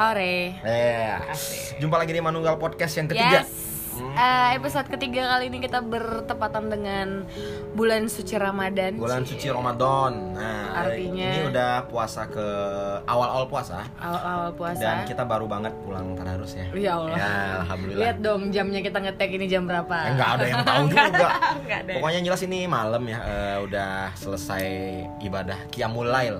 Hore. Eh, jumpa lagi di Manunggal Podcast yang ketiga. Yes. Eh, episode ketiga kali ini kita bertepatan dengan bulan suci Ramadan. Bulan suci Ramadan. Nah, Artinya- ini udah puasa ke awal-awal puasa Awal-awal puasa. dan kita baru banget pulang tadarus ya. Ya Allah. Ya, alhamdulillah. Lihat dong jamnya kita ngetek ini jam berapa? Eh, nggak ada yang tahu juga. Ada. Pokoknya yang jelas ini malam ya eh, udah selesai ibadah Qiyamul Lail.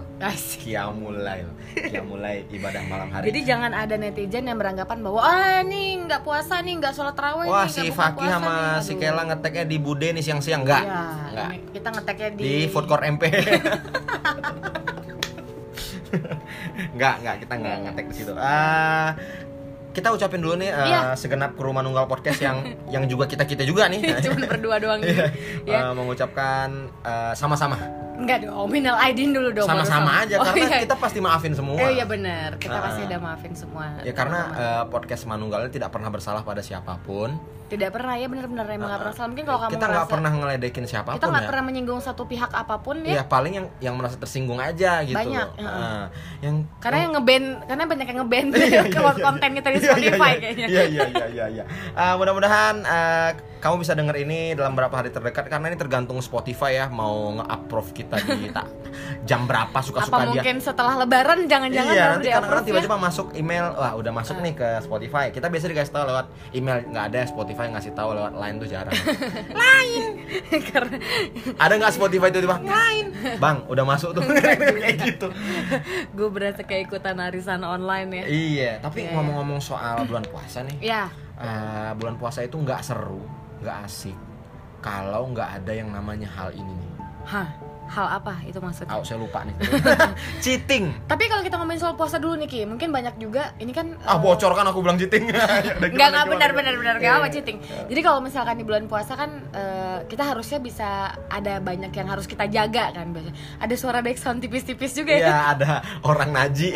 Qiyamul Lail. Qiyamul Lail ibadah malam hari. Jadi jangan ada netizen yang beranggapan bahwa ah nih nggak puasa nih nggak sholat tarawih Wah nih, si Fakih sama nih." si. Kela ngeteknya di Bude nih siang-siang enggak? Iya, Enggak. kita ngeteknya di, Di food court MP. enggak, enggak kita enggak ngetek di situ. Ah kita ucapin dulu nih eh, Iya. segenap kru Manunggal Podcast yang yang juga kita-kita juga nih. Cuman berdua doang Iya. nih. Ya. Eh, mengucapkan eh, sama-sama. Enggak dong, minal aidin dulu dong. Sama-sama sama. aja Oh, karena iya. kita pasti maafin semua. Eh iya benar, kita Ah. pasti udah maafin semua. Ya karena eh, podcast Manunggal ini tidak pernah bersalah pada siapa pun. Tidak pernah ya benar-benar emang nggak pernah salah. Mungkin kalau kamu kita nggak pernah ngeledekin siapa pun kita nggak ya. pernah menyinggung satu pihak apa pun Iya ya. paling yang yang merasa tersinggung aja gitu. Banyak, loh. heeh. Ah, yang Karena yang ngeband, karena banyak yang ngeband Iya, iya, iya. di Iya, iya, Spotify iya. kayaknya. Iya iya iya iya. iya. Ah, mudah-mudahan ah, kamu bisa denger ini dalam beberapa hari terdekat karena ini tergantung Spotify ya mau nge-approve kita di tak jam berapa Apa suka-suka dia. mungkin setelah Lebaran jangan-jangan iya, nanti kadang-kadang approve ya? tiba-tiba masuk email, wah udah masuk nih ke Spotify. Kita biasa dikasih tahu lewat email, nggak ada Spotify ngasih tahu lewat line tuh jarang. Karena ada nggak Spotify itu tiba Line. Bang, udah masuk tuh kayak gitu. gue berasa kayak ikutan arisan online ya. Iya, tapi Iya. ngomong-ngomong soal bulan puasa nih, Ya, eh, bulan puasa itu nggak seru, nggak asik kalau nggak ada yang namanya hal ini nih. hah, hal apa itu maksudnya? Oh, saya lupa nih. cheating. Tapi kalau kita ngomongin soal puasa dulu nih Ki, mungkin banyak juga ini kan Ah, eh, bocor kan aku bilang cheating. Enggak, enggak benar benar benar enggak apa Iya. cheating. Jadi kalau misalkan di bulan puasa kan eh, kita harusnya bisa ada banyak yang harus kita jaga kan biasanya. Ada suara background tipis-tipis juga Iya, ya. ada orang naji.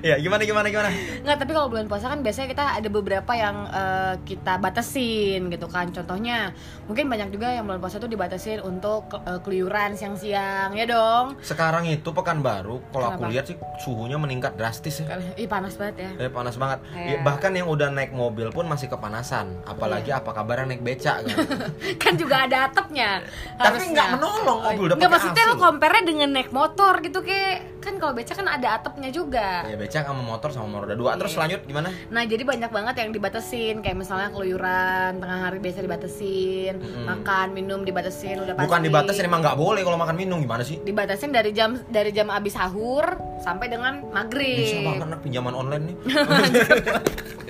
ya, gimana gimana gimana? Enggak, tapi kalau bulan puasa kan biasanya kita ada beberapa yang eh, kita batasin gitu kan. Contohnya, mungkin banyak juga yang bulan puasa itu dibatasin untuk eh, keluyuran siang-siang ya dong. Sekarang itu Pekanbaru, kalau aku lihat sih suhunya meningkat drastis ya. Ih panas banget ya. Eh, panas banget. Iya. Ya, bahkan yang udah naik mobil pun masih kepanasan. Apalagi Iya. apa kabar naik beca kan. kan juga ada atapnya. Tapi nggak menolong, mobil udah Nggak maksudnya lo compare dengan naik motor gitu kayak kan kalau beca kan ada atapnya juga. ya beca sama motor sama motor roda dua. Terus Iya. lanjut gimana? Nah jadi banyak banget yang dibatesin kayak misalnya keluyuran tengah hari biasa dibatesin, Mm-mm. makan minum dibatesin udah pasti. Bukan dibatasin emang nggak boleh kalau makan minum gimana sih? Dibatasin dari jam dari jam abis sahur sampai dengan maghrib. Bisa banget pinjaman online nih.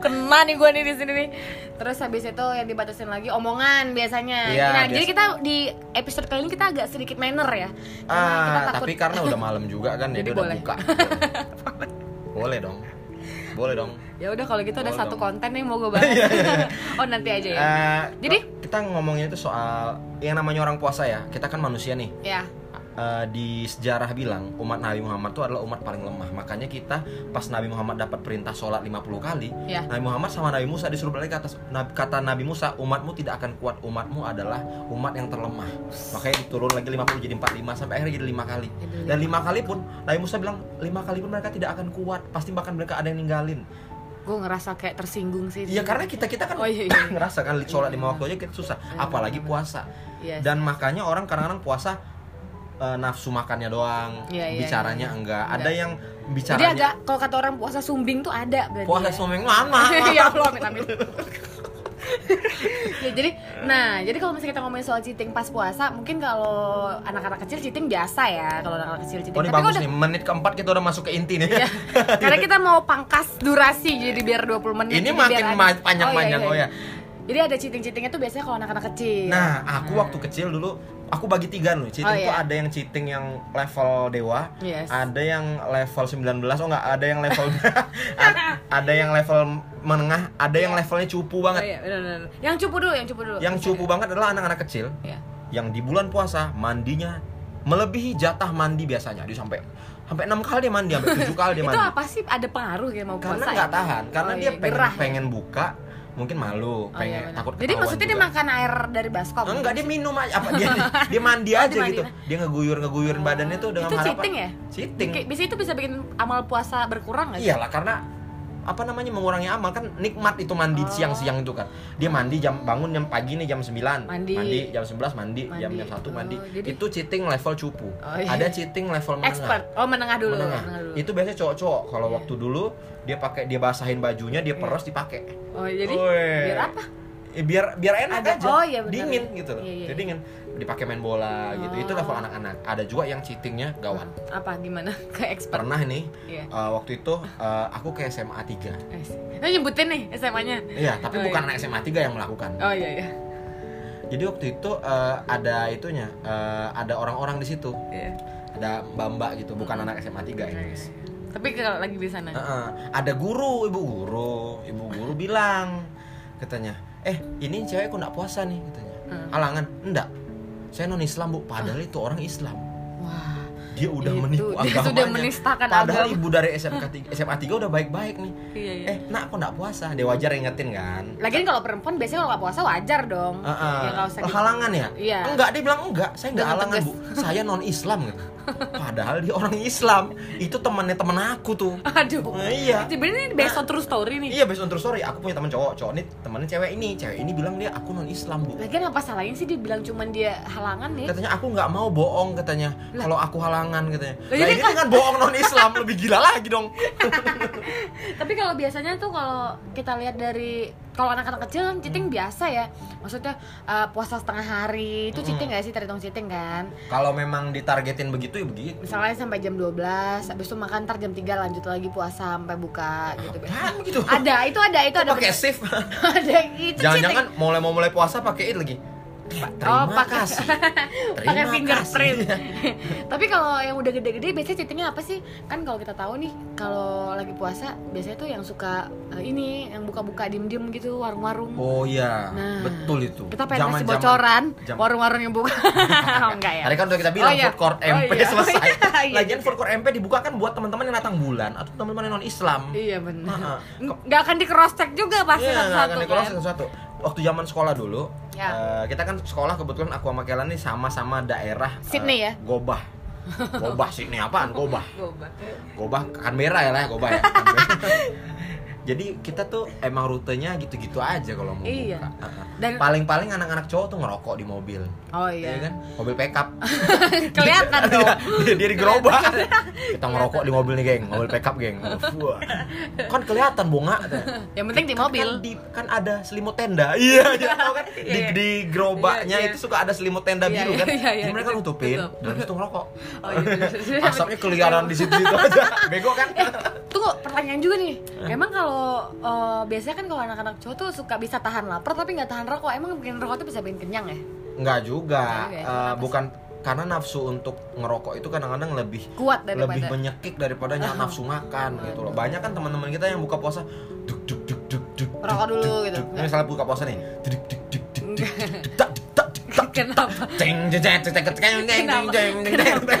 Kena nih gue nih di sini nih. Terus habis itu yang dibatasin lagi omongan biasanya. Iya, nah biasa. jadi kita di episode kali ini kita agak sedikit manner ya. Karena kita ah, takut tapi karena udah malam juga kan Jadi jadi udah boleh. buka. boleh dong. Boleh dong. ya udah kalau gitu ada Boleh satu dong. konten nih mau gue bahas. oh nanti aja ya. Eh, Jadi? kita ngomongin itu soal yang namanya orang puasa ya. Kita kan manusia nih. ya. Eh, di sejarah bilang umat Nabi Muhammad itu adalah umat paling lemah. Makanya kita pas Nabi Muhammad dapat perintah sholat 50 kali, Ya. Nabi Muhammad sama Nabi Musa disuruh balik ke atas. Kata Nabi Musa, umatmu tidak akan kuat. Umatmu adalah umat yang terlemah. Makanya diturun lagi 50 jadi 45 sampai akhirnya jadi lima kali. Jadi Dan lima kali pun Nabi Musa bilang lima kali pun mereka tidak akan kuat. Pasti bahkan mereka ada yang ninggalin. Gue ngerasa kayak tersinggung sih. Iya karena kita kita kan Oh, iya, iya. ngerasa kan sholat lima waktu aja kita susah. Iya, Apalagi benar. puasa. Iya Dan makanya orang kadang-kadang puasa eh, nafsu makannya doang, Iya, iya, bicaranya iya. enggak. Enggak. Ada yang Jadi bicaranya agak kalau kata orang puasa sumbing tuh ada berarti. puasa ya. suami mana? ya Allah amin amin. ya, jadi nah jadi kalau misalnya kita ngomongin soal cheating pas puasa mungkin kalau anak-anak kecil cheating biasa ya kalau anak-anak kecil cheating Oh ini Tapi bagus kalau nih, menit keempat kita udah masuk ke inti nih. udah- Iya. karena kita mau pangkas durasi jadi biar 20 menit Ini jadi makin ada- ma- panjang-panjang, oh, iya. ya. jadi ada cheating-cheatingnya tuh biasanya kalau anak-anak kecil Nah, aku waktu kecil dulu aku bagi tiga loh. Cheating Oh, tuh iya. ada yang cheating yang level dewa, Yes. ada yang level 19 oh enggak, ada yang level ada yang level menengah, ada yang Iya. levelnya cupu Oh, banget. iya, benar-benar. yang cupu dulu yang cupu dulu Yang cupu banget adalah anak-anak kecil Iya. yang di bulan puasa mandinya melebihi jatah mandi biasanya. Dia sampai sampai enam kali dia mandi, sampai tujuh kali dia itu mandi. apa sih ada pengaruh kayak mau Karena puasa nggak ya? tahan, karena Oh, dia iya, pengen gerah ya? pengen buka, mungkin malu Oh, pengen iya takut Jadi maksudnya dia juga. makan air dari baskom? enggak dia minum aja apa dia dia mandi Oh, aja gitu dia ngeguyur ngeguyurin badannya tuh dengan Itu harapan cheating ya? cheating Bisa itu bisa bikin amal puasa berkurang nggak sih? iyalah karena apa namanya mengurangi amal kan nikmat itu mandi Oh. siang-siang itu kan dia mandi jam bangun jam pagi nih jam 9 Mandi. jam 11 mandi, jam Mandi. jam 1 mandi Oh, jadi- itu cheating level cupu Oh, iya. ada cheating level menengah Expert. Oh menengah dulu. menengah. menengah dulu. itu biasanya cowok-cowok kalau Iya. waktu dulu dia pakai dia basahin bajunya dia peres dipakai Oh jadi Woi. biar apa? Eh, biar biar enak Ada- aja oh, iya benar. dingin gitu loh Iya, iya, Jadi iya. dingin dipakai main bola gitu itu Oh. level anak-anak ada juga yang cheatingnya gawat Apa gimana? Ke expert. pernah nih Iya. eh, waktu itu eh, aku ke SMA 3 Nah, nyebutin nih SMA-nya. iya tapi Oh, bukan iya. anak SMA 3 yang melakukan Oh iya iya. jadi waktu itu eh, ada itunya eh, ada orang-orang di situ Iya. ada mbak-mbak gitu bukan anak SMA 3 ya Tapi kalau lagi di sana. Heeh. ada guru ibu guru ibu guru bilang katanya eh ini cewek kok nggak puasa nih katanya Hmm. halangan enggak saya non Islam bu padahal itu orang Islam Wah. dia udah Itu, menipu dia agamanya sudah menistakan padahal agama. ibu dari SMK 3, SMA 3 udah baik-baik nih Iya iya. eh nak kok nggak puasa dia wajar ingetin kan Lagian kalau perempuan biasanya kalau nggak puasa wajar dong. Heeh. Ya nggak usah halangan ya Iya. enggak dia bilang enggak saya enggak Dengan halangan tegas. bu saya non Islam gitu padahal dia orang Islam. Itu temannya temen aku tuh. Aduh. Nah, iya. Sebenarnya ini based on true story nih. Iya based on true story. Aku punya teman cowok. Cowok ini temennya cewek ini. Cewek ini bilang dia aku non Islam bu. Lagian apa salahnya sih dia bilang cuman dia halangan nih? Katanya aku nggak mau bohong katanya. Kalau aku halangan katanya. Lah, jadi ini kan- dengan bohong non Islam Lebih gila lagi dong. Tapi kalau biasanya tuh kalau kita lihat dari kalau anak-anak kecil kan cheating biasa ya. Maksudnya uh, puasa setengah hari itu cheating nggak sih terhitung cheating kan? Kalau memang ditargetin begitu ya begitu Misalnya sampai jam 12, habis itu makan ntar jam 3 lanjut lagi puasa sampai buka gitu. Apaan begitu? Ada, itu ada, itu ada. Pakai shift ada itu Jangan-jangan mulai mau mulai puasa pakai itu lagi Terima Oh, pakai- kasih pakai Terima fingerprint. kasih. Tapi kalau yang udah gede-gede biasanya cheatingnya apa sih? Kan kalau kita tahu nih, kalau lagi puasa biasanya tuh yang suka eh, ini yang buka-buka diem-diem gitu warung-warung. Oh iya Nah, Betul itu Kita pengen kasih Zaman-zaman- bocoran warung-warung yang buka. oh, enggak ya. Tadi kan udah kita bilang Oh, iya. food court Oh, MP iya. selesai. Oh, iya. Lagian food court MP dibuka kan buat teman-teman yang datang bulan atau teman-teman yang non Islam. Iya benar. Heeh. Nggak akan di cross check juga pasti Iya, nggak satu-satu akan kan. dikeluarin satu-satu. Waktu zaman sekolah dulu, Ya. eh, kita kan sekolah kebetulan aku sama Kela nih sama-sama daerah Sydney ya? Gobah. Gobah Sydney apaan? Gobah. Gobah. Gobah Canberra ya lah, Gobah ya. Jadi kita tuh emang rutenya gitu-gitu aja kalau mau Iya. buka. Dan Paling-paling anak-anak cowok tuh ngerokok di mobil. oh Iya iya. kan? Mobil pickup. Kelihatan dong. dia, dia di gerobak kita ngerokok di mobil nih geng mobil pickup geng kan kelihatan bunga Yang penting di mobil. kan, di, kan ada selimut tenda iya iya tau kan di, Iya. di gerobaknya Iya, iya. itu suka ada selimut tenda Iya, biru iya, kan iya, iya. Jadi mereka nutupin dan itu ngerokok Oh iya. asapnya keliaran di situ situ aja bego kan Eh, tunggu pertanyaan juga nih. Emang kalau eh, biasanya kan kalau anak-anak cowok tuh suka bisa tahan lapar tapi nggak tahan rokok. Emang bikin rokok tuh bisa bikin kenyang ya? nggak juga Nggak juga ya, Eh, sih? bukan karena nafsu untuk ngerokok itu kadang-kadang lebih Kuat daripada lebih menyekik daripada nafsu makan gitu loh. Banyak kan teman-teman kita yang buka puasa duk duk duk duk duk Rokok dulu duk, gitu. Ini misalnya buka puasa nih. Duk duk duk duk duk duk Kenapa? Ceng jeng jeng jeng jeng jeng jeng jeng Kenapa?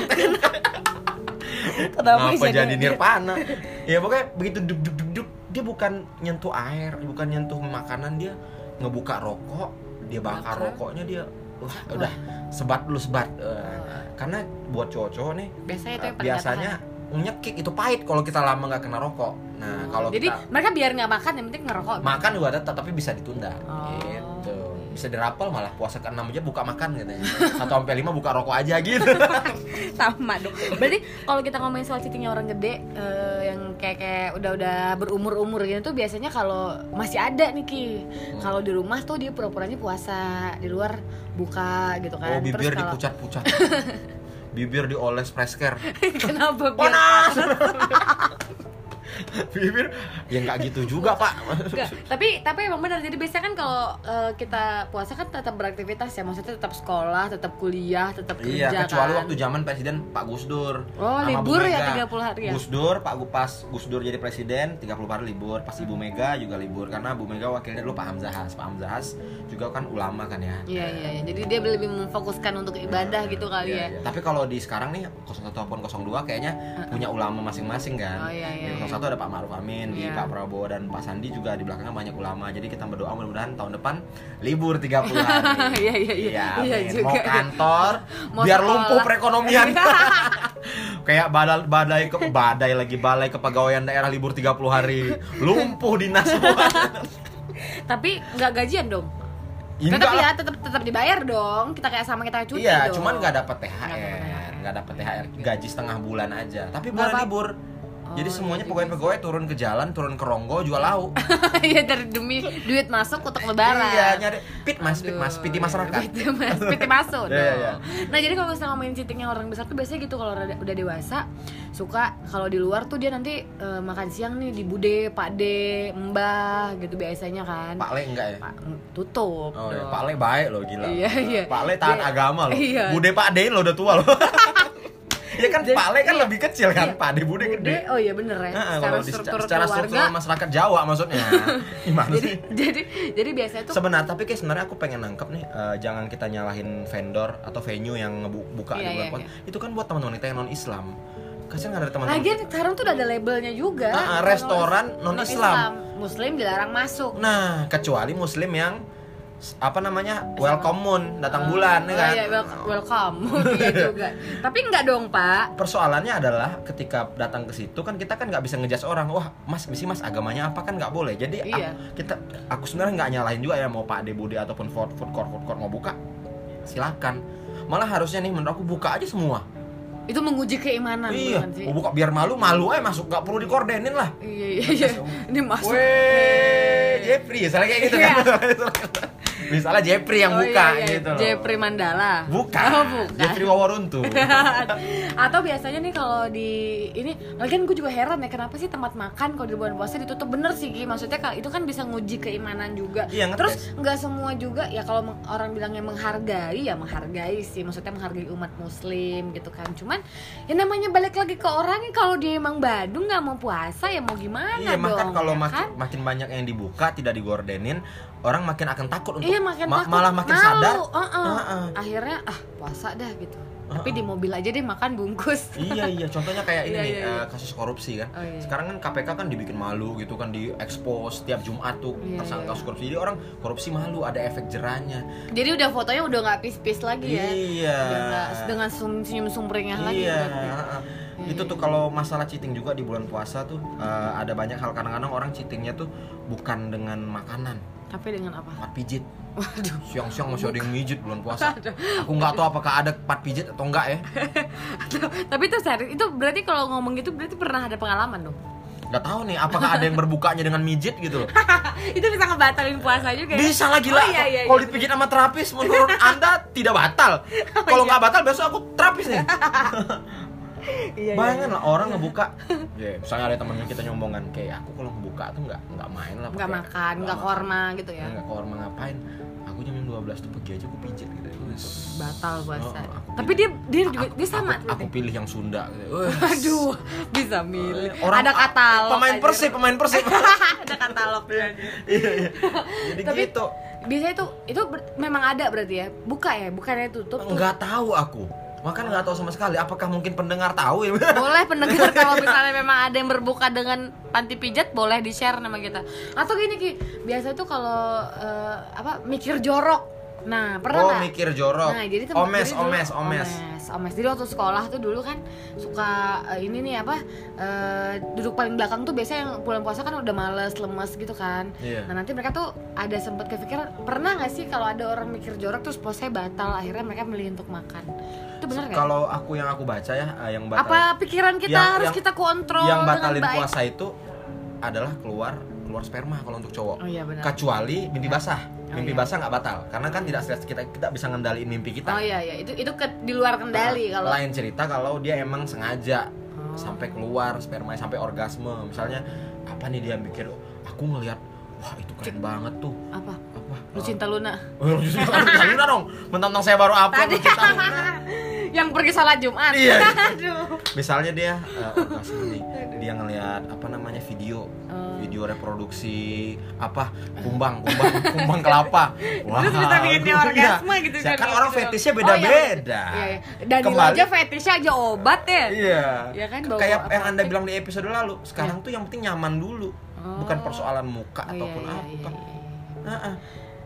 jadi nirvana? Ya pokoknya begitu duk duk duk dia bukan nyentuh air, bukan nyentuh makanan dia ngebuka rokok, dia bakar rokoknya dia wah udah sebat dulu sebat. Eh, karena buat cowok-cowok nih Biasanya itu yang biasanya nyekik itu pahit kalau kita lama nggak kena rokok. Nah, kalau Jadi kita mereka biar nggak makan yang penting ngerokok. makan juga tetap tapi bisa ditunda. Oh. Gitu. Bisa dirapel malah puasa ke-6 aja buka makan katanya. Satu sampai lima buka rokok aja gitu. sama dong. Berarti kalau kita ngomongin soal cheatingnya orang gede eh, yang kayak kayak udah-udah berumur-umur gitu tuh biasanya kalau masih ada nih Ki. Hmm. Kalau di rumah tuh dia pura-puranya puasa, di luar buka gitu kan. Oh, bibir kalau dipucat-pucat. bibir dioles fresh care. kenapa Panas. bibir ya nggak gitu juga, Pak. Enggak, tapi tapi emang benar jadi biasanya kan kalau eh, kita puasa kan tetap beraktivitas ya maksudnya tetap sekolah tetap kuliah tetap Iya, kerja kecuali kan waktu zaman presiden Pak Gus Dur. Oh, sama libur Bu ya Mega. 30 hari ya? Gus Dur, Pak pas Gus Dur jadi presiden 30 hari libur, pas Ibu Mega juga libur karena Bu Mega wakilnya dulu Pak Hamzah Has. Pak Hamzah Has juga kan ulama kan ya. Iya iya iya. Jadi dia lebih memfokuskan untuk ibadah gitu kali Iya, ya. iya. Tapi kalau di sekarang nih 01 ataupun 02 kayaknya punya ulama masing-masing kan. Oh, iya, iya, iya. 01 ada Pak Maruf Amin, di Iya. Pak Prabowo dan Pak Sandi juga di belakangnya banyak ulama. Jadi kita berdoa mudah-mudahan tahun depan libur 30 hari. Iya, iya, iya. Iya juga. Mau kantor, Mau biar sekolah. lumpuh perekonomian. Kayak badai badai ke badai lagi balai kepegawaian daerah libur 30 hari. Lumpuh dinas semua. Tapi nggak gajian dong. Ya, tetap ya, tetap tetap dibayar dong. Kita kayak sama kita cuti Iya, dong. cuman nggak dapat THR, nggak dapat THR, gaji setengah bulan aja. Tapi boleh apa- libur. Oh, Jadi semuanya iya pegawai-pegawai turun ke jalan, turun ke Ronggo jual lauk. Iya dari demi duit masuk untuk lebaran. Iya, nyari pit mas, pit mas, piti masyarakat. Piti mas, piti masuk Iya, iya. Nah jadi kalau misalnya ngomongin cheatingnya orang besar tuh biasanya gitu kalau udah, dewasa suka kalau di luar tuh dia nanti eh, makan siang nih di bude, pak de, mbah gitu biasanya kan. Pak Le enggak ya? Pak, tutup. Oh iya. Pak Le baik loh gila. Iya, iya. Pak Le taat Dia- agama loh. iya. Bude Pak De lo udah tua loh. Iya kan Jadi- Pak Le kan iya. lebih kecil kan, Iya. Pak De Bude gede. oh iya bener ya. Heeh, secara kalau di struktur secara keluarga. masyarakat Jawa maksudnya. Gimana jadi sih? jadi jadi biasanya tuh Sebenarnya tapi kayak sebenarnya aku pengen nangkep nih eh, jangan kita nyalahin vendor atau venue yang ngebuka Iya, di bulan iya, puasa. iya. Itu kan buat teman-teman kita yang non Islam. Kasihan nggak ada teman-teman. Lagian sekarang tuh udah ada labelnya juga. Restoran non-Islam. Muslim dilarang masuk. Nah, kecuali muslim yang apa namanya? welcome moon, datang bulan ya Oh, kan. iya, wel- welcome. Iya juga. Tapi enggak dong, Pak. Persoalannya adalah ketika datang ke situ kan kita kan nggak bisa ngejudge orang. Wah, Mas, misi Mas agamanya apa kan nggak boleh. Jadi Iya. aku, kita aku sebenarnya nggak nyalahin juga ya mau Pak De Budi ataupun food food court food court mau buka. Silakan. Malah harusnya nih menurut aku buka aja semua. Itu menguji keimanan iya, mau buka biar malu, malu aja masuk, nggak perlu dikordenin lah. Iya, iya, iya. Ini masuk. Weh, Jeffrey, misalnya kayak gitu kan. misalnya Jeffrey yang Oh, buka iya, iya. gitu loh. Jeffrey Mandala. Bukan. Oh, bukan. Jeffrey Waworuntu. Atau biasanya nih kalau di ini, lagian gue juga heran ya kenapa sih tempat makan kalau di bulan puasa ditutup bener sih Ki. Maksudnya kalau itu kan bisa nguji keimanan juga. Iya, ngetes. Terus nggak semua juga ya kalau orang bilangnya menghargai ya menghargai sih. Maksudnya menghargai umat muslim gitu kan. Cuman ya namanya balik lagi ke orangnya kalau dia emang Badung nggak mau puasa ya mau gimana Iya, dong. makan kalau ya makin, kan? makin banyak yang dibuka tidak digordenin, orang makin akan takut untuk Iya makin ma- takut, malah makin malu, sadar. uh-uh. Uh-uh. Akhirnya ah puasa dah gitu. Tapi Uh-uh. di mobil aja deh makan bungkus. iya iya, contohnya kayak ini Iya, nih iya, iya. eh, kasus korupsi kan. Oh, iya. Sekarang kan KPK kan dibikin malu gitu kan di expose tiap Jumat tuh Iya, tersangka iya. kasus korupsi. Jadi orang korupsi malu, ada efek jerahnya. Jadi udah fotonya udah nggak pis-pis lagi ya. Iya. Dengan sum- senyum sumringah lagi. Iya. Iya, itu iya. tuh kalau masalah cheating juga di bulan puasa tuh eh, ada banyak hal kadang-kadang orang cheatingnya tuh bukan dengan makanan, Tapi dengan apa? pat pijit. Waduh. Siang-siang masih ada yang mijit bulan puasa. Aku nggak tahu apakah ada pat pijit atau enggak ya. Tapi itu serius. Itu berarti kalau ngomong gitu berarti pernah ada pengalaman dong. Nggak tahu nih apakah ada yang berbukanya dengan mijit gitu loh. itu bisa ngebatalin puasa juga ya? Bisa lah gila. Oh, iya, iya, Kalau iya. dipijit sama terapis menurut Anda tidak batal. Kalau nggak batal besok aku terapis nih. Iya, iya, Bayangin lah orang ngebuka. Ya, misalnya ada temennya kita nyombongan kayak aku kalau ngebuka tuh nggak nggak main lah. Nggak makan, nggak korma gitu ya. Nggak korma ngapain? Aku jam 12 tuh pergi aja aku pijit gitu. Batal puasa. Oh, Tapi dia dia juga aku- dia sama Aku, aku pilih yang Sunda gitu. Aduh, bisa milih. Orang ada katalog. Pemain aja. Persib, pemain Persib. ada katalognya. Iya, iya. Jadi Tapi- gitu. Biasanya itu itu ber- memang ada berarti ya. Buka ya, bukannya tutup. Nggak tahu aku. Makanya nggak tahu sama sekali. Apakah mungkin pendengar tahu ya? boleh pendengar kalau misalnya memang ada yang berbuka dengan panti pijat boleh di share nama kita atau gini ki biasa tuh kalau eh, apa mikir jorok nah pernah oh nggak? mikir jorok. Nah, jadi tempat omes, dulu- omes, omes, omes, omes. Jadi waktu sekolah tuh dulu kan suka eh, ini nih apa eh, duduk paling belakang tuh biasanya yang bulan puasa kan udah males, lemes gitu kan. Iya. Nah nanti mereka tuh ada sempat kepikiran pernah nggak sih kalau ada orang mikir jorok terus puasanya batal akhirnya mereka milih untuk makan. Itu benar nggak? Kalau aku yang aku baca ya, eh, yang batal Apa pikiran kita Yang- harus yang- kita kontrol yang dengan batalin baik? puasa itu adalah keluar keluar sperma kalau untuk cowok. Oh iya benar. Kecuali mimpi basah. Oh, Mimpi iya. basah nggak batal karena kan tidak kita kita bisa ngendaliin mimpi kita. Oh iya iya itu itu ke, di luar kendali Nah, kalau lain cerita kalau dia emang sengaja Oh. sampai keluar sperma sampai orgasme misalnya apa nih dia mikir aku ngelihat wah itu keren banget tuh apa? apa Lu cinta Luna. Oh, lu cinta Luna dong mentang-mentang saya baru lu cinta Luna Yang pergi sholat Jumat. Iya. Aduh. misalnya dia uh, orgasme nih dia ngelihat apa namanya video Oh. video reproduksi apa kumbang kumbang kumbang kelapa wah Terus bisa bikin dia iya. orgasme gitu Ya, kan, kan orang gitu. fetishnya Oh, iya. beda-beda Iya, iya. Dan aja fetishnya aja obat ya. iya Iya kan, kayak yang anda bilang di episode lalu sekarang tuh yang penting nyaman dulu Oh. bukan persoalan muka Oh, iya, ataupun iya, apa iya, iya. Heeh.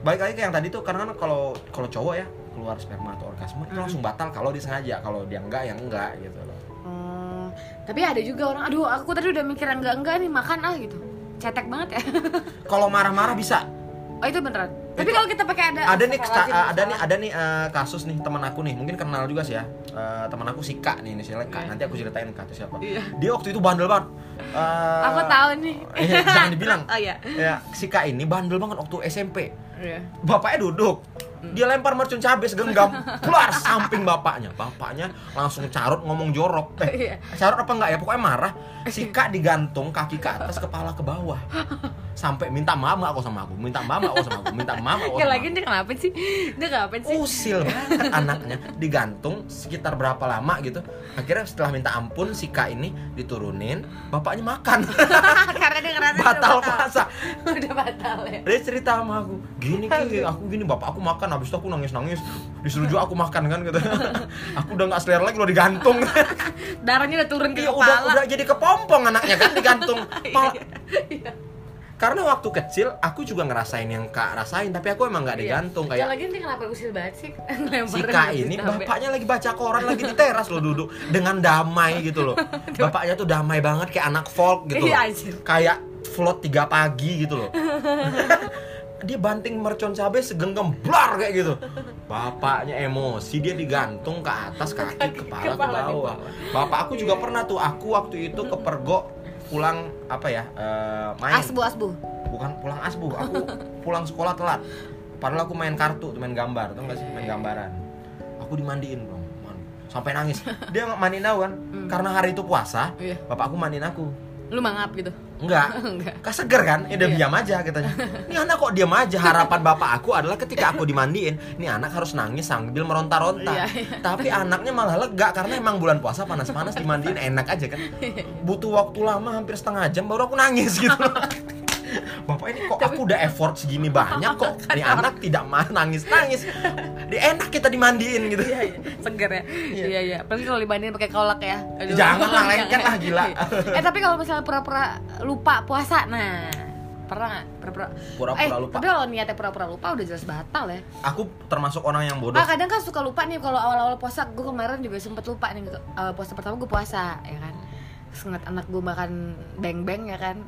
Baik lagi ke yang tadi tuh karena kan kalau kalau cowok ya keluar sperma atau orgasme itu Hmm. langsung batal kalau disengaja kalau dia enggak yang enggak gitu loh. Oh, tapi ada juga orang, aduh aku tadi udah mikir enggak enggak nih makan ah gitu, cetek banget ya. Kalau marah-marah bisa. oh itu beneran. Tapi kalau kita pakai ada, Ada nih kesa- ada nih ada nih eh, kasus nih teman aku nih mungkin kenal juga sih ya Eh, teman aku si Kak nih inisialnya Kak Iya. nanti aku ceritain Kak itu siapa Iya. dia waktu itu bandel banget Eh, Aku tahu nih. eh, jangan dibilang Oh iya. ya si Kak ini bandel banget waktu SMP Iya. bapaknya duduk dia lempar mercun cabai segenggam keluar samping bapaknya. Bapaknya langsung carut ngomong jorok. Eh Iya. carut apa enggak ya? Pokoknya marah. Si kak digantung kaki ke atas kepala ke bawah sampai minta maaf nggak kok sama aku minta maaf nggak kok sama aku minta maaf nggak kok Gak sama lagi dia kenapa sih? Dia kenapa sih? usil banget anaknya digantung sekitar berapa lama gitu akhirnya setelah minta ampun si kak ini diturunin bapaknya makan Karena dia ngerasa batal udah puasa Udah batal ya. dia cerita sama aku gini ki aku gini bapak aku makan habis itu aku nangis nangis disuruh juga aku makan kan gitu aku udah nggak selera lagi loh digantung Darahnya udah turun ke Iya, kepala. udah udah jadi kepompong anaknya kan digantung Pala- Iya. Karena waktu kecil aku juga ngerasain yang kak rasain tapi aku emang nggak digantung Ya kayak lagi dia kenapa usil banget sih? si kak ini sampai- bapaknya lagi baca koran lagi di teras loh duduk dengan damai gitu loh. Bapaknya tuh damai banget kayak anak folk gitu Iya, loh. kayak float tiga pagi gitu loh. Dia banting mercon cabai segenggam blar kayak gitu. Bapaknya emosi dia digantung ke atas kaki kepala, Kepala ke bawah. bawah. bapak aku juga pernah tuh aku waktu itu ke pergok pulang apa ya eh, main. Asbu asbu. bukan pulang asbu aku pulang sekolah telat. Padahal aku main kartu main gambar tuh nggak sih? Main gambaran. Aku dimandiin bro sampai nangis. Dia mandiin aku kan karena hari itu puasa Iya. bapak aku mandiin aku Lu mangap gitu. enggak Enggak. Seger kan? Ya udah Iya. diam aja katanya. Ini anak kok diam aja. Harapan bapak aku adalah ketika aku dimandiin, ini anak harus nangis sambil meronta-ronta. Iya, iya. Tapi anaknya malah lega karena emang bulan puasa panas-panas dimandiin enak aja kan. Butuh waktu lama hampir setengah jam baru aku nangis gitu. Bapak ini kok aku udah effort segini banyak kok ini anak tidak mau nangis-nangis. Di enak kita dimandiin gitu. Iya, iya. Seger ya. Iya, iya. Apalagi kalau dibandingin pakai kolak ya. Aduh. Jangan lah, lengket lah, gila. eh, tapi kalau misalnya pura-pura lupa puasa, nah pernah nggak pura-pura Pura-pura eh, lupa. tapi kalau niatnya pura-pura lupa udah jelas batal ya Aku termasuk orang yang bodoh. ah kadang kan suka lupa nih kalau awal-awal puasa gue kemarin juga sempet lupa nih uh, puasa pertama gue puasa ya kan terus ngeliat anak gue makan beng-beng ya kan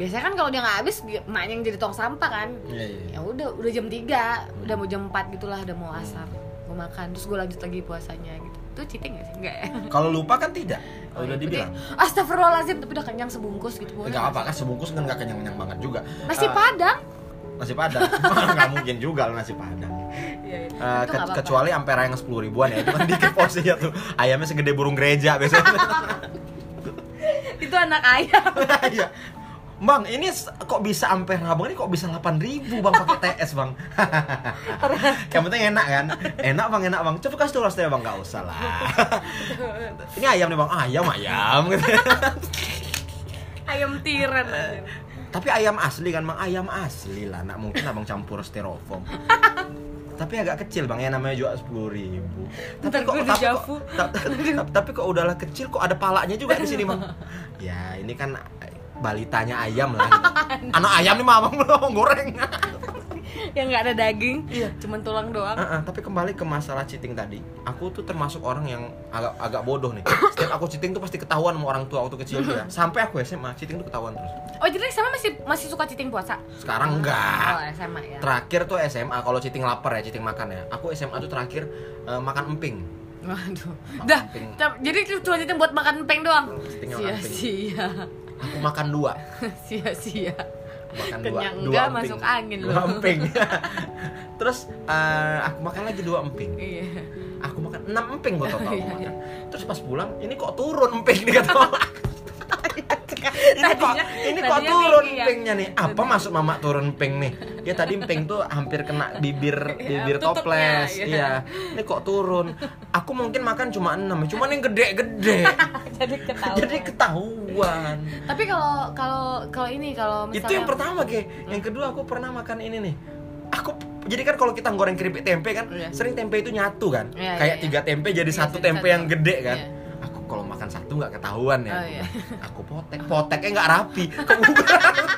biasanya kan kalau dia nggak habis emaknya yang jadi tong sampah kan Iya, iya. ya udah udah jam 3 udah mau jam 4 gitulah udah mau asar gue makan terus gue lanjut lagi puasanya gitu itu cheating gak sih enggak ya Kalau lupa kan tidak. Oh, udah iya. dibilang. Astagfirullahaladzim tapi udah kenyang sebungkus gitu boleh Enggak nggak apa kan sebungkus kan nggak kenyang-kenyang banget juga. sih? nasi Eh, padang Nasi padang. Nggak mungkin juga lah nasi padang. Itu ke- nggak apa-apa. kecuali ampera yang sepuluh ribuan ya itu kan dikit porsinya tuh ayamnya segede burung gereja biasanya itu anak ayam Iya. Bang, ini kok bisa ampera bang? Ini kok bisa 8 ribu bang pakai TS bang? Yang penting enak kan? Enak bang, enak bang. Coba kasih tuh rostnya bang, nggak usah lah. ini ayam nih bang, ayam ayam. Gitu. ayam tiran. Tapi ayam asli kan bang, ayam asli lah. Nak mungkin abang campur styrofoam. tapi agak kecil bang ya namanya juga sepuluh ribu. Tapi kok, tapi kok, tapi kok udahlah kecil kok ada palanya juga di sini bang. Ya ini kan balitanya ayam lah. Anak ayam nih abang belum goreng. yang nggak ada daging Iya. cuman tulang doang Ah, ah, tapi kembali ke masalah cheating tadi, aku tuh termasuk orang yang agak agak bodoh nih. Setiap aku cheating tuh pasti ketahuan sama orang tua waktu kecil juga. Sampai aku SMA cheating tuh ketahuan terus. oh jadi sama masih masih suka cheating puasa Sekarang oh enggak. SMA ya Terakhir tuh SMA kalau cheating lapar ya, cheating makan ya. Aku SMA tuh terakhir eh, makan emping. waduh Makan dah emping. jadi cuma cheating buat makan empeng doang Cheating Aku makan dua. sia sia Makan Kenyang dua. enggak, emping. masuk angin Dua lu. emping. Terus eh, aku makan lagi dua emping. iya Aku makan enam emping gua. Iya, aku iya. makan. Terus pas pulang, ini kok turun emping nih kata. Ini kok ini kok turun ya. empingnya nih? Apa maksud mama turun emping nih? Ya tadi emping tuh hampir kena bibir bibir tutupnya, toples. iya. iya. Ini kok turun? Aku mungkin makan cuma enam cuman yang gede-gede. Jadi ketahuan. Jadi ketahuan. Tapi kalau kalau kalau ini kalau misalnya itu yang pertama ke yang kedua aku pernah makan ini nih. Aku jadi kan kalau kita goreng keripik tempe kan Iya. sering tempe itu nyatu kan? Iya, kayak iya, tiga tempe jadi Iya, satu tempe satu. yang gede kan? Iya. Makan satu nggak ketahuan ya Oh, aku. iya. aku potek poteknya nggak rapi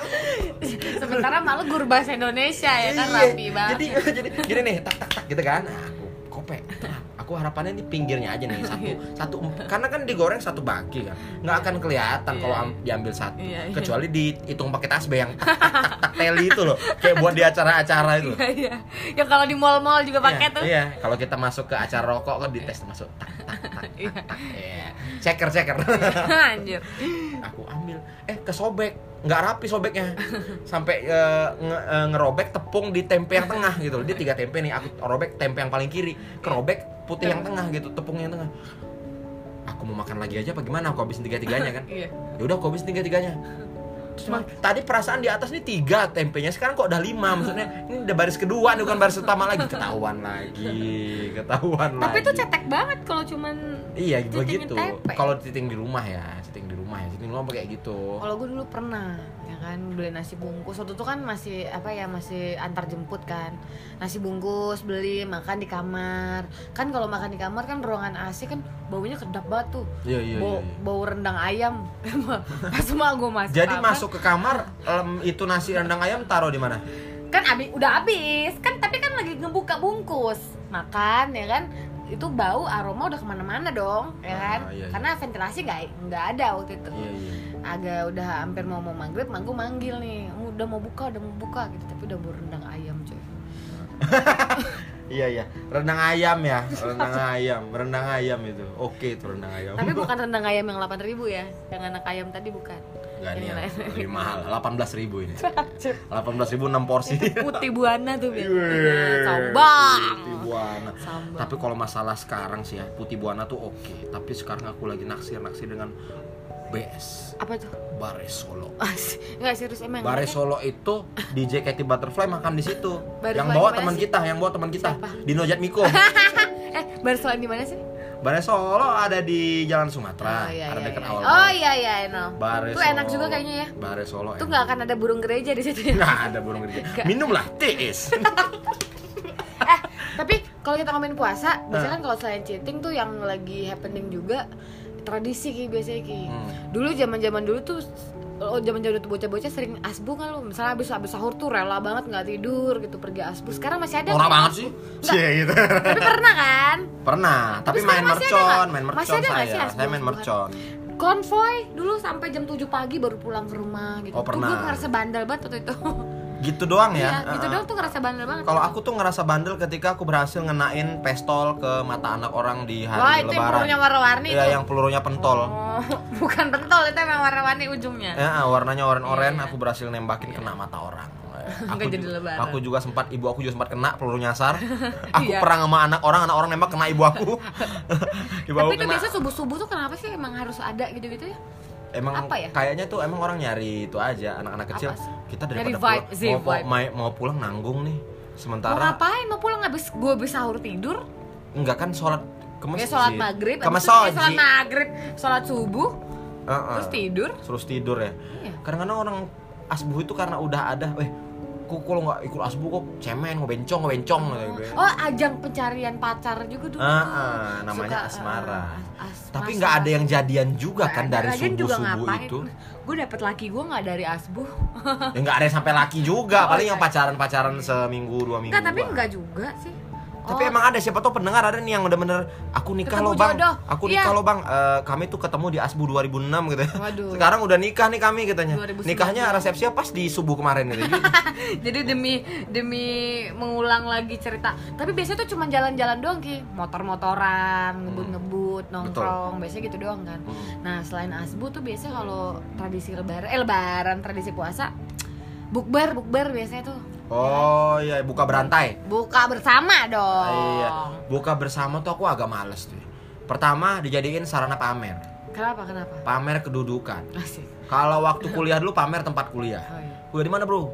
sementara malu guru bahasa Indonesia ya kan Iya. rapi banget jadi jadi gini nih tak tak tak gitu kan nah, aku kopek tak. Aku harapannya di pinggirnya aja nih satu satu karena kan digoreng satu bagi kan nggak akan kelihatan kalau Iya. am- diambil satu Iya, iya. kecuali dihitung pakai tasbih yang tak tak tak, tak teli itu loh kayak buat di acara-acara itu Iya, iya. yang kalau di mall-mall juga pakai Iya, tuh Iya, kalau kita masuk ke acara rokok kan dites masuk tak tak tak tak. Iya. tak. Iya. Ceker ceker. anjir Aku ambil, eh kesobek, nggak rapi sobeknya, sampai eh, nge- eh, ngerobek tepung di tempe yang tengah gitu. Dia tiga tempe nih, aku robek tempe yang paling kiri, kerobek putih yang tengah gitu, tepung yang tengah. Aku mau makan lagi aja, apa gimana? Aku habisin tiga tiganya kan? iya Ya udah, aku habisin tiga tiganya. Terus emang tadi perasaan di atas nih tiga tempenya sekarang kok udah lima. Maksudnya ini udah baris kedua nih bukan baris pertama lagi. Ketahuan lagi ketahuan tapi lagi. itu cetek banget kalau cuman iya begitu. kalau titing di rumah ya titing di rumah ya. Titing di rumah kayak gitu. Kalau gue dulu pernah kan beli nasi bungkus. Waktu itu kan masih apa ya masih antar jemput kan. Nasi bungkus beli makan di kamar. Kan kalau makan di kamar kan ruangan AC kan baunya kedap banget tuh. Iya iya, bau, iya, iya. bau rendang ayam. Pas semua gue masuk jadi kamar, masuk ke kamar itu nasi rendang ayam taruh di mana? Kan abis udah habis. Kan tapi kan lagi ngebuka bungkus. Makan ya kan? Itu bau aroma udah ke mana-mana dong ya kan? Ah, iya, iya. karena ventilasi nggak nggak ada waktu itu. Iya iya agak udah hampir mau mau maghrib manggu manggil nih. Udah mau buka udah mau buka gitu. Tapi udah bau rendang ayam coy iya iya. Rendang ayam ya rendang ayam rendang ayam itu. Oke itu rendang ayam. Tapi bukan rendang ayam yang 8000 ya yang anak ayam tadi bukan. Enggak nih lebih mahal. 18 ribu ini. 18 ribu 6 porsi. Putih buana tuh biasanya sambang. Putih buana. Sambang. Tapi kalau masalah sekarang sih ya, putih buana tuh oke. Tapi sekarang aku lagi naksir-naksir dengan BS, apa tuh Bare Solo. As- nggak serius emang Bare enaknya? Solo itu DJ Katy Butterfly makan di situ. Yang Solo bawa di teman kita, yang bawa teman kita. Siapa? Dino Jatmiko. eh barsoan di mana sih Bare Solo ada di Jalan Sumatera, oh iya ada iya dekat iya. awal. oh iya iya know. Bare itu Solo. enak juga kayaknya ya Bare Solo. Itu nggak akan ada burung gereja di situ ya. Nggak ada burung gereja. Minumlah teis. eh, tapi kalau kita ngomongin puasa, biasanya Nah. kan kalau selain cheating tuh yang lagi happening juga tradisi ki biasanya ki. Hmm. Dulu zaman-zaman dulu tuh Oh, zaman-zaman tuh bocah-bocah sering asbu kan lu misalnya abis abis sahur tuh rela banget nggak tidur gitu pergi asbu sekarang masih ada Norak nggak banget asbu? sih. Nggak, Cie gitu. tapi pernah kan Pernah, tapi sekarang main masih ada mercon, main Masih mercon ada nggak sih saya. asbun Saya main mercon. konvoy dulu sampai jam 7 pagi baru pulang ke rumah gitu Oh, tuh pernah. gue ngerasa bandel banget waktu itu Gitu doang ya. iya gitu Heeh. doang tuh ngerasa bandel banget Kalau aku tuh ngerasa bandel ketika aku berhasil ngenain pistol ke mata anak orang di hari wah itu yang lebaran. pelurunya warna-warni Iya, yang pelurunya pentol. Oh, bukan pentol itu emang warna-warni ujungnya. Ya, warnanya oren-oren, Iya. aku berhasil nembakin kena mata orang. Aku, jadi lebaran. aku juga sempat ibu aku juga sempat kena peluru nyasar. Aku Iya. perang sama anak orang, anak orang nembak kena ibu aku. ibu Tapi aku itu kena. biasa subuh-subuh tuh kenapa sih emang harus ada gitu-gitu ya? Emang apa ya? kayaknya tuh emang orang nyari itu aja anak-anak kecil. Kita daripada vibe, pulang, mau, mau, vibe. mau- mau pulang nanggung nih. Mau Sementara ngapain? Mau pulang habis gue habis sahur tidur? enggak kan sholat ke Ya masjid. sholat maghrib, Ke masjid. sholat maghrib, sholat subuh, Heeh. terus tidur. terus tidur ya Iya. kadang-kadang orang asbuh itu karena udah ada eh kok kalau nggak ikut asbuh kok cemen mau bencong bencong gitu. Oh, ajang pencarian pacar juga dulu. Ah, ah, namanya Suka, asmara. ah, as- tapi nggak ada yang jadian juga Nggak kan dari subuh subuh ngapain? itu Gue dapet laki gue nggak dari asbuh. ya nggak ada yang sampai laki juga Oh, paling iya. yang pacaran pacaran seminggu dua minggu Enggak, tapi enggak juga sih. Tapi Oh, emang ada siapa tahu pendengar ada nih yang bener-bener aku nikah Ketemu loh bang jodoh. aku Iya. nikah loh bang Eh, kami tuh ketemu di asbu 2006 gitu Waduh. sekarang udah nikah nih kami katanya 2019. nikahnya resepsinya pas di subuh kemarin gitu Jadi demi demi mengulang lagi cerita. Tapi biasanya tuh cuma jalan-jalan doang ki, motor-motoran, ngebut-ngebut, nongkrong, biasanya gitu doang kan. Hmm. Nah selain asbu tuh biasanya kalau tradisi lebaran, eh lebaran tradisi puasa, bukber bukber biasanya tuh. Oh iya buka berantai Buka bersama dong. Iya, buka bersama tuh aku agak males tuh. Pertama dijadiin sarana pamer, Kenapa kenapa? pamer kedudukan. Asik. Kalau waktu kuliah dulu pamer tempat kuliah. Oh, iya. Kuliah di mana, Bro?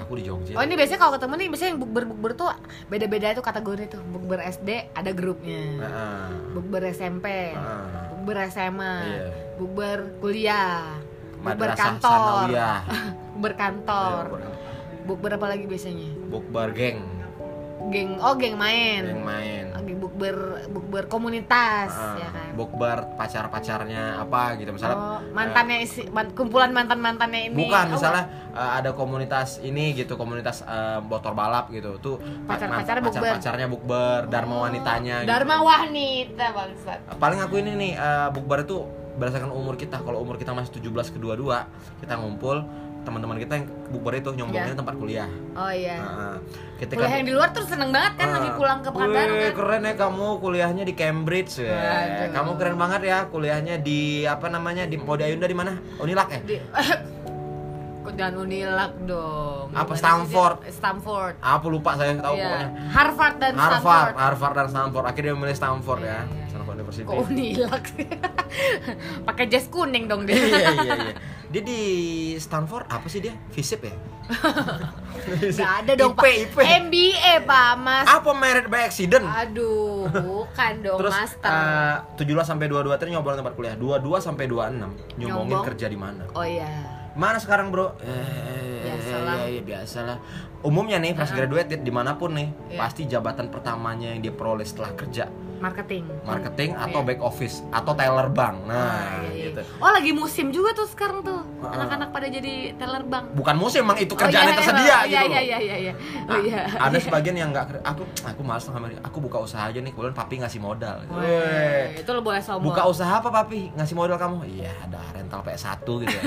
Aku di Jogja. Oh ini biasanya kalau ketemu nih biasanya yang bukber bukber tuh beda-beda tuh kategori tuh bukber SD ada grupnya, Heeh. bukber SMP, Heeh. bukber SMA, Iya. bukber kuliah, bukber kantor, bukber kantor, Iya, bukber apa lagi biasanya? Bukber geng, Geng, oh geng main, geng main. lagi bukber bukber komunitas Heeh. ya kan. Bukber pacar-pacarnya apa gitu misalnya. Oh, mantannya isi, man- kumpulan mantan mantannya ini. Bukan, Oh, misalnya uh, ada komunitas ini gitu, komunitas uh, motor balap gitu. Tuh Pacar-pacarnya bukber. pacar-pacarnya bukber, dharma wanitanya. gitu. Dharma wanita bangsat. Paling aku ini nih uh, bukber itu berdasarkan umur kita. Kalau umur kita masih 17 ke 22, kita ngumpul teman-teman kita yang bukber itu nyombongin Iya. tempat kuliah. Oh iya. Heeh. Ketika Kuliah yang di luar tuh seneng banget kan lagi Ah, pulang ke Pekanbaru kan. keren ya kamu kuliahnya di Cambridge ya. Kamu keren banget ya kuliahnya di apa namanya di Mode Ayunda di mana? Unilak ya? Di, jangan Unilak dong. Apa, sih Stanford? Stanford. Apa lupa saya tahu Iya. pokoknya. Harvard dan Harvard, Stanford. Harvard dan Stanford. Akhirnya memilih Stanford Iya, ya. iya. University. Kok Unilak sih? Pakai jas kuning dong dia. iya iya iya. Dia di Stanford apa sih dia? Visip ya? Gak ada dong IP, Pak. IP. MBA Pak Mas. Apa merit by accident? Aduh, bukan dong Terus master. eh, 17 sampai 22 tadi nyobrol tempat kuliah. 22 sampai 26 nyomongin Nyombong. kerja di mana. oh iya. Mana sekarang bro? Eh, Biasalah. Ya, ya, biasalah. Umumnya nih fresh graduated di mana pun nih, Iya. pasti jabatan pertamanya yang dia peroleh setelah kerja Marketing. marketing atau Iya. back office atau teller bank. Nah, Ah, iya, iya. gitu. Oh lagi musim juga tuh sekarang tuh Ah. anak-anak pada jadi teller bank. Bukan musim, emang itu Oh, kerjaan iya, yang tersedia iya, gitu. Iya iya iya iya. Oh Nah, iya. Ada Iya. sebagian yang nggak aku aku malas sama dia. Aku buka usaha aja nih, kemudian papi ngasih modal. Weh, Weh. itu lo boleh sombong. Buka usaha apa papi? Ngasih modal kamu? Iya, ada rental PS1 gitu ya.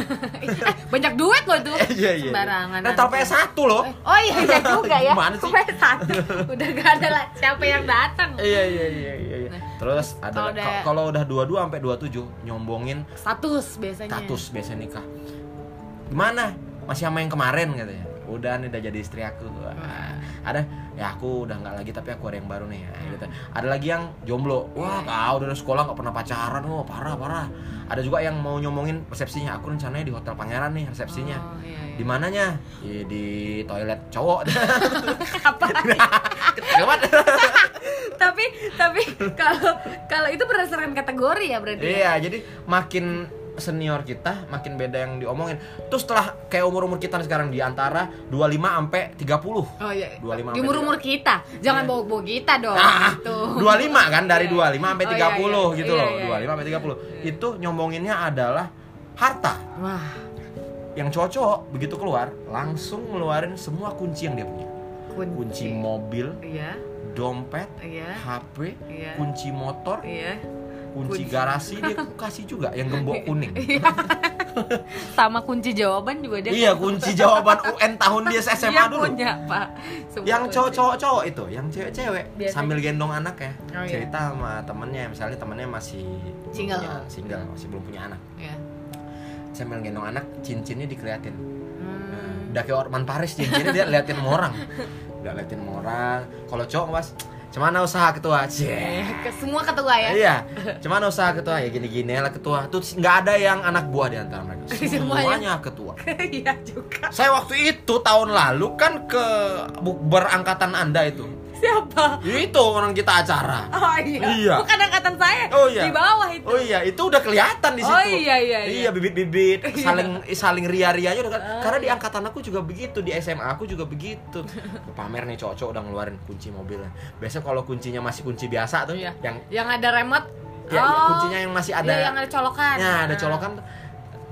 banyak duit loh tuh. Iya, iya. Sembarangan. Rental aja. PS1 loh. Eh, Oh iya iya juga ya. Sih? PS1. Udah gak ada lah siapa yang datang. Iya iya iya iya. iya. Nah, Terus ada kalau ka- udah- 22 sampai 27 nyombongin Status biasanya. status biasa nikah. Gimana? Masih sama yang kemarin gitu ya. Udah nih udah jadi istri aku. Wah, Ada ya aku udah nggak lagi tapi aku ada yang baru nih. Nah, gitu. Ada lagi yang jomblo. Wah, kau udah dari sekolah nggak pernah pacaran. Wah, parah parah. Ada juga yang mau nyomongin resepsinya. Aku rencananya di Hotel Pangeran nih resepsinya. Oh, iya, iya. Di mananya? Ya, di toilet cowok. Apa? Tapi tapi kalau kalau itu berdasarkan kategori ya berarti. ya? Iya, jadi makin senior kita makin beda yang diomongin. Terus setelah kayak umur-umur kita nih sekarang di antara 25 sampai 30. Oh iya. 25 Di umur-umur kita. Jangan Iya. bawa-bawa kita dong. Ah, gitu. 25 kan dari Iya. 25 sampai Oh, 30 iya, iya. gitu loh. iya, 25 sampai 30. Itu nyomonginnya adalah harta. Wah, Yang cowok begitu keluar langsung ngeluarin semua kunci yang dia punya. kunci. Kunci mobil, Iya, dompet, iya, HP, iya. kunci motor, Iya. Kunci Kunci. garasi dia kasih juga yang gembok kuning. Sama kunci jawaban juga dia. Iya kunci jawaban UN tahun dia SMA Dia dulu. punya, Pak. Semua Yang cowok-cowok itu, yang cewek-cewek sambil gendong anak ya. Oh, iya. cerita sama temennya, misalnya temennya masih Single. punya- single, masih belum punya anak. Iya. Sambil gendong anak, cincinnya dikeliatin. Hmm. Udah kayak Orman Paris cincinnya dia liatin sama orang. Udah liatin sama orang. Kalau cowok mas, Cemana usaha ketua? Eh, ke semua ketua ya. Iya, cemana usaha ketua ya gini-gini lah ketua. Tuh nggak ada yang anak buah di antara mereka. Semuanya. Semuanya ketua. Iya juga. Saya waktu itu tahun lalu kan ke bukber angkatan Anda itu. Siapa? Itu orang kita acara. Oh iya. Iya. Bukan angkatan saya. Oh iya. Di bawah itu. Oh iya, itu udah kelihatan di situ. Oh iya, iya, iya. Iya, bibit-bibit saling saling ria-rianya udah kan. Oh, Karena di iya. angkatan aku juga begitu, di SMA aku juga begitu. Pamer nih cowok-cowok udah ngeluarin kunci mobilnya. Biasanya kalau kuncinya masih kunci biasa tuh Iya. yang Yang ada remote. ya, ya, kuncinya yang masih ada Iya, yang ada colokan. Nah, ada Nah. colokan tuh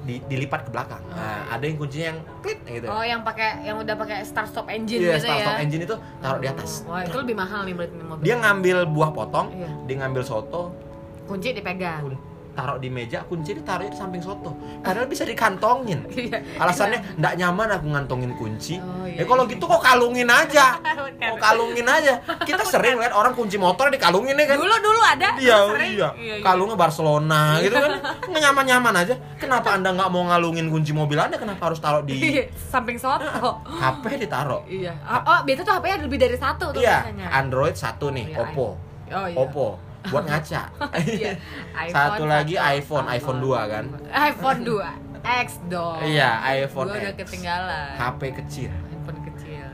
di, dilipat ke belakang. Nah, ada yang kuncinya yang klik gitu. Oh, yang pakai yang udah pakai start stop engine Iya, gitu start ya. stop engine itu taruh di atas. Wah, itu lebih mahal nih berarti mobil. Dia ngambil buah potong, Iya. dia ngambil soto, kunci dipegang. kun- taruh di meja, kunci ditaruhnya di samping soto. Padahal bisa dikantongin. Iya. Alasannya nggak nyaman aku ngantongin kunci. Oh, ya iya, kalau iya. gitu kok kalungin aja. Kok kalungin aja. Kita sering lihat orang kunci motor dikalungin ya kan. Dulu dulu ada. Iya, iya. iya. Kalungnya Barcelona gitu kan. Nyaman-nyaman aja. Kenapa Anda nggak mau ngalungin kunci mobil Anda? Kenapa harus taruh di Iya, samping soto. HP ditaruh? Iya. Oh, oh, biasa tuh HP-nya lebih dari satu tuh Iya, biasanya. Android satu nih, Iya, Oppo. Oh iya. Oppo buat ngaca. Iya. Satu lagi iPhone, iPhone 2 kan. iPhone 2. X dong Iya, iPhone udah X. ketinggalan HP kecil. handphone kecil.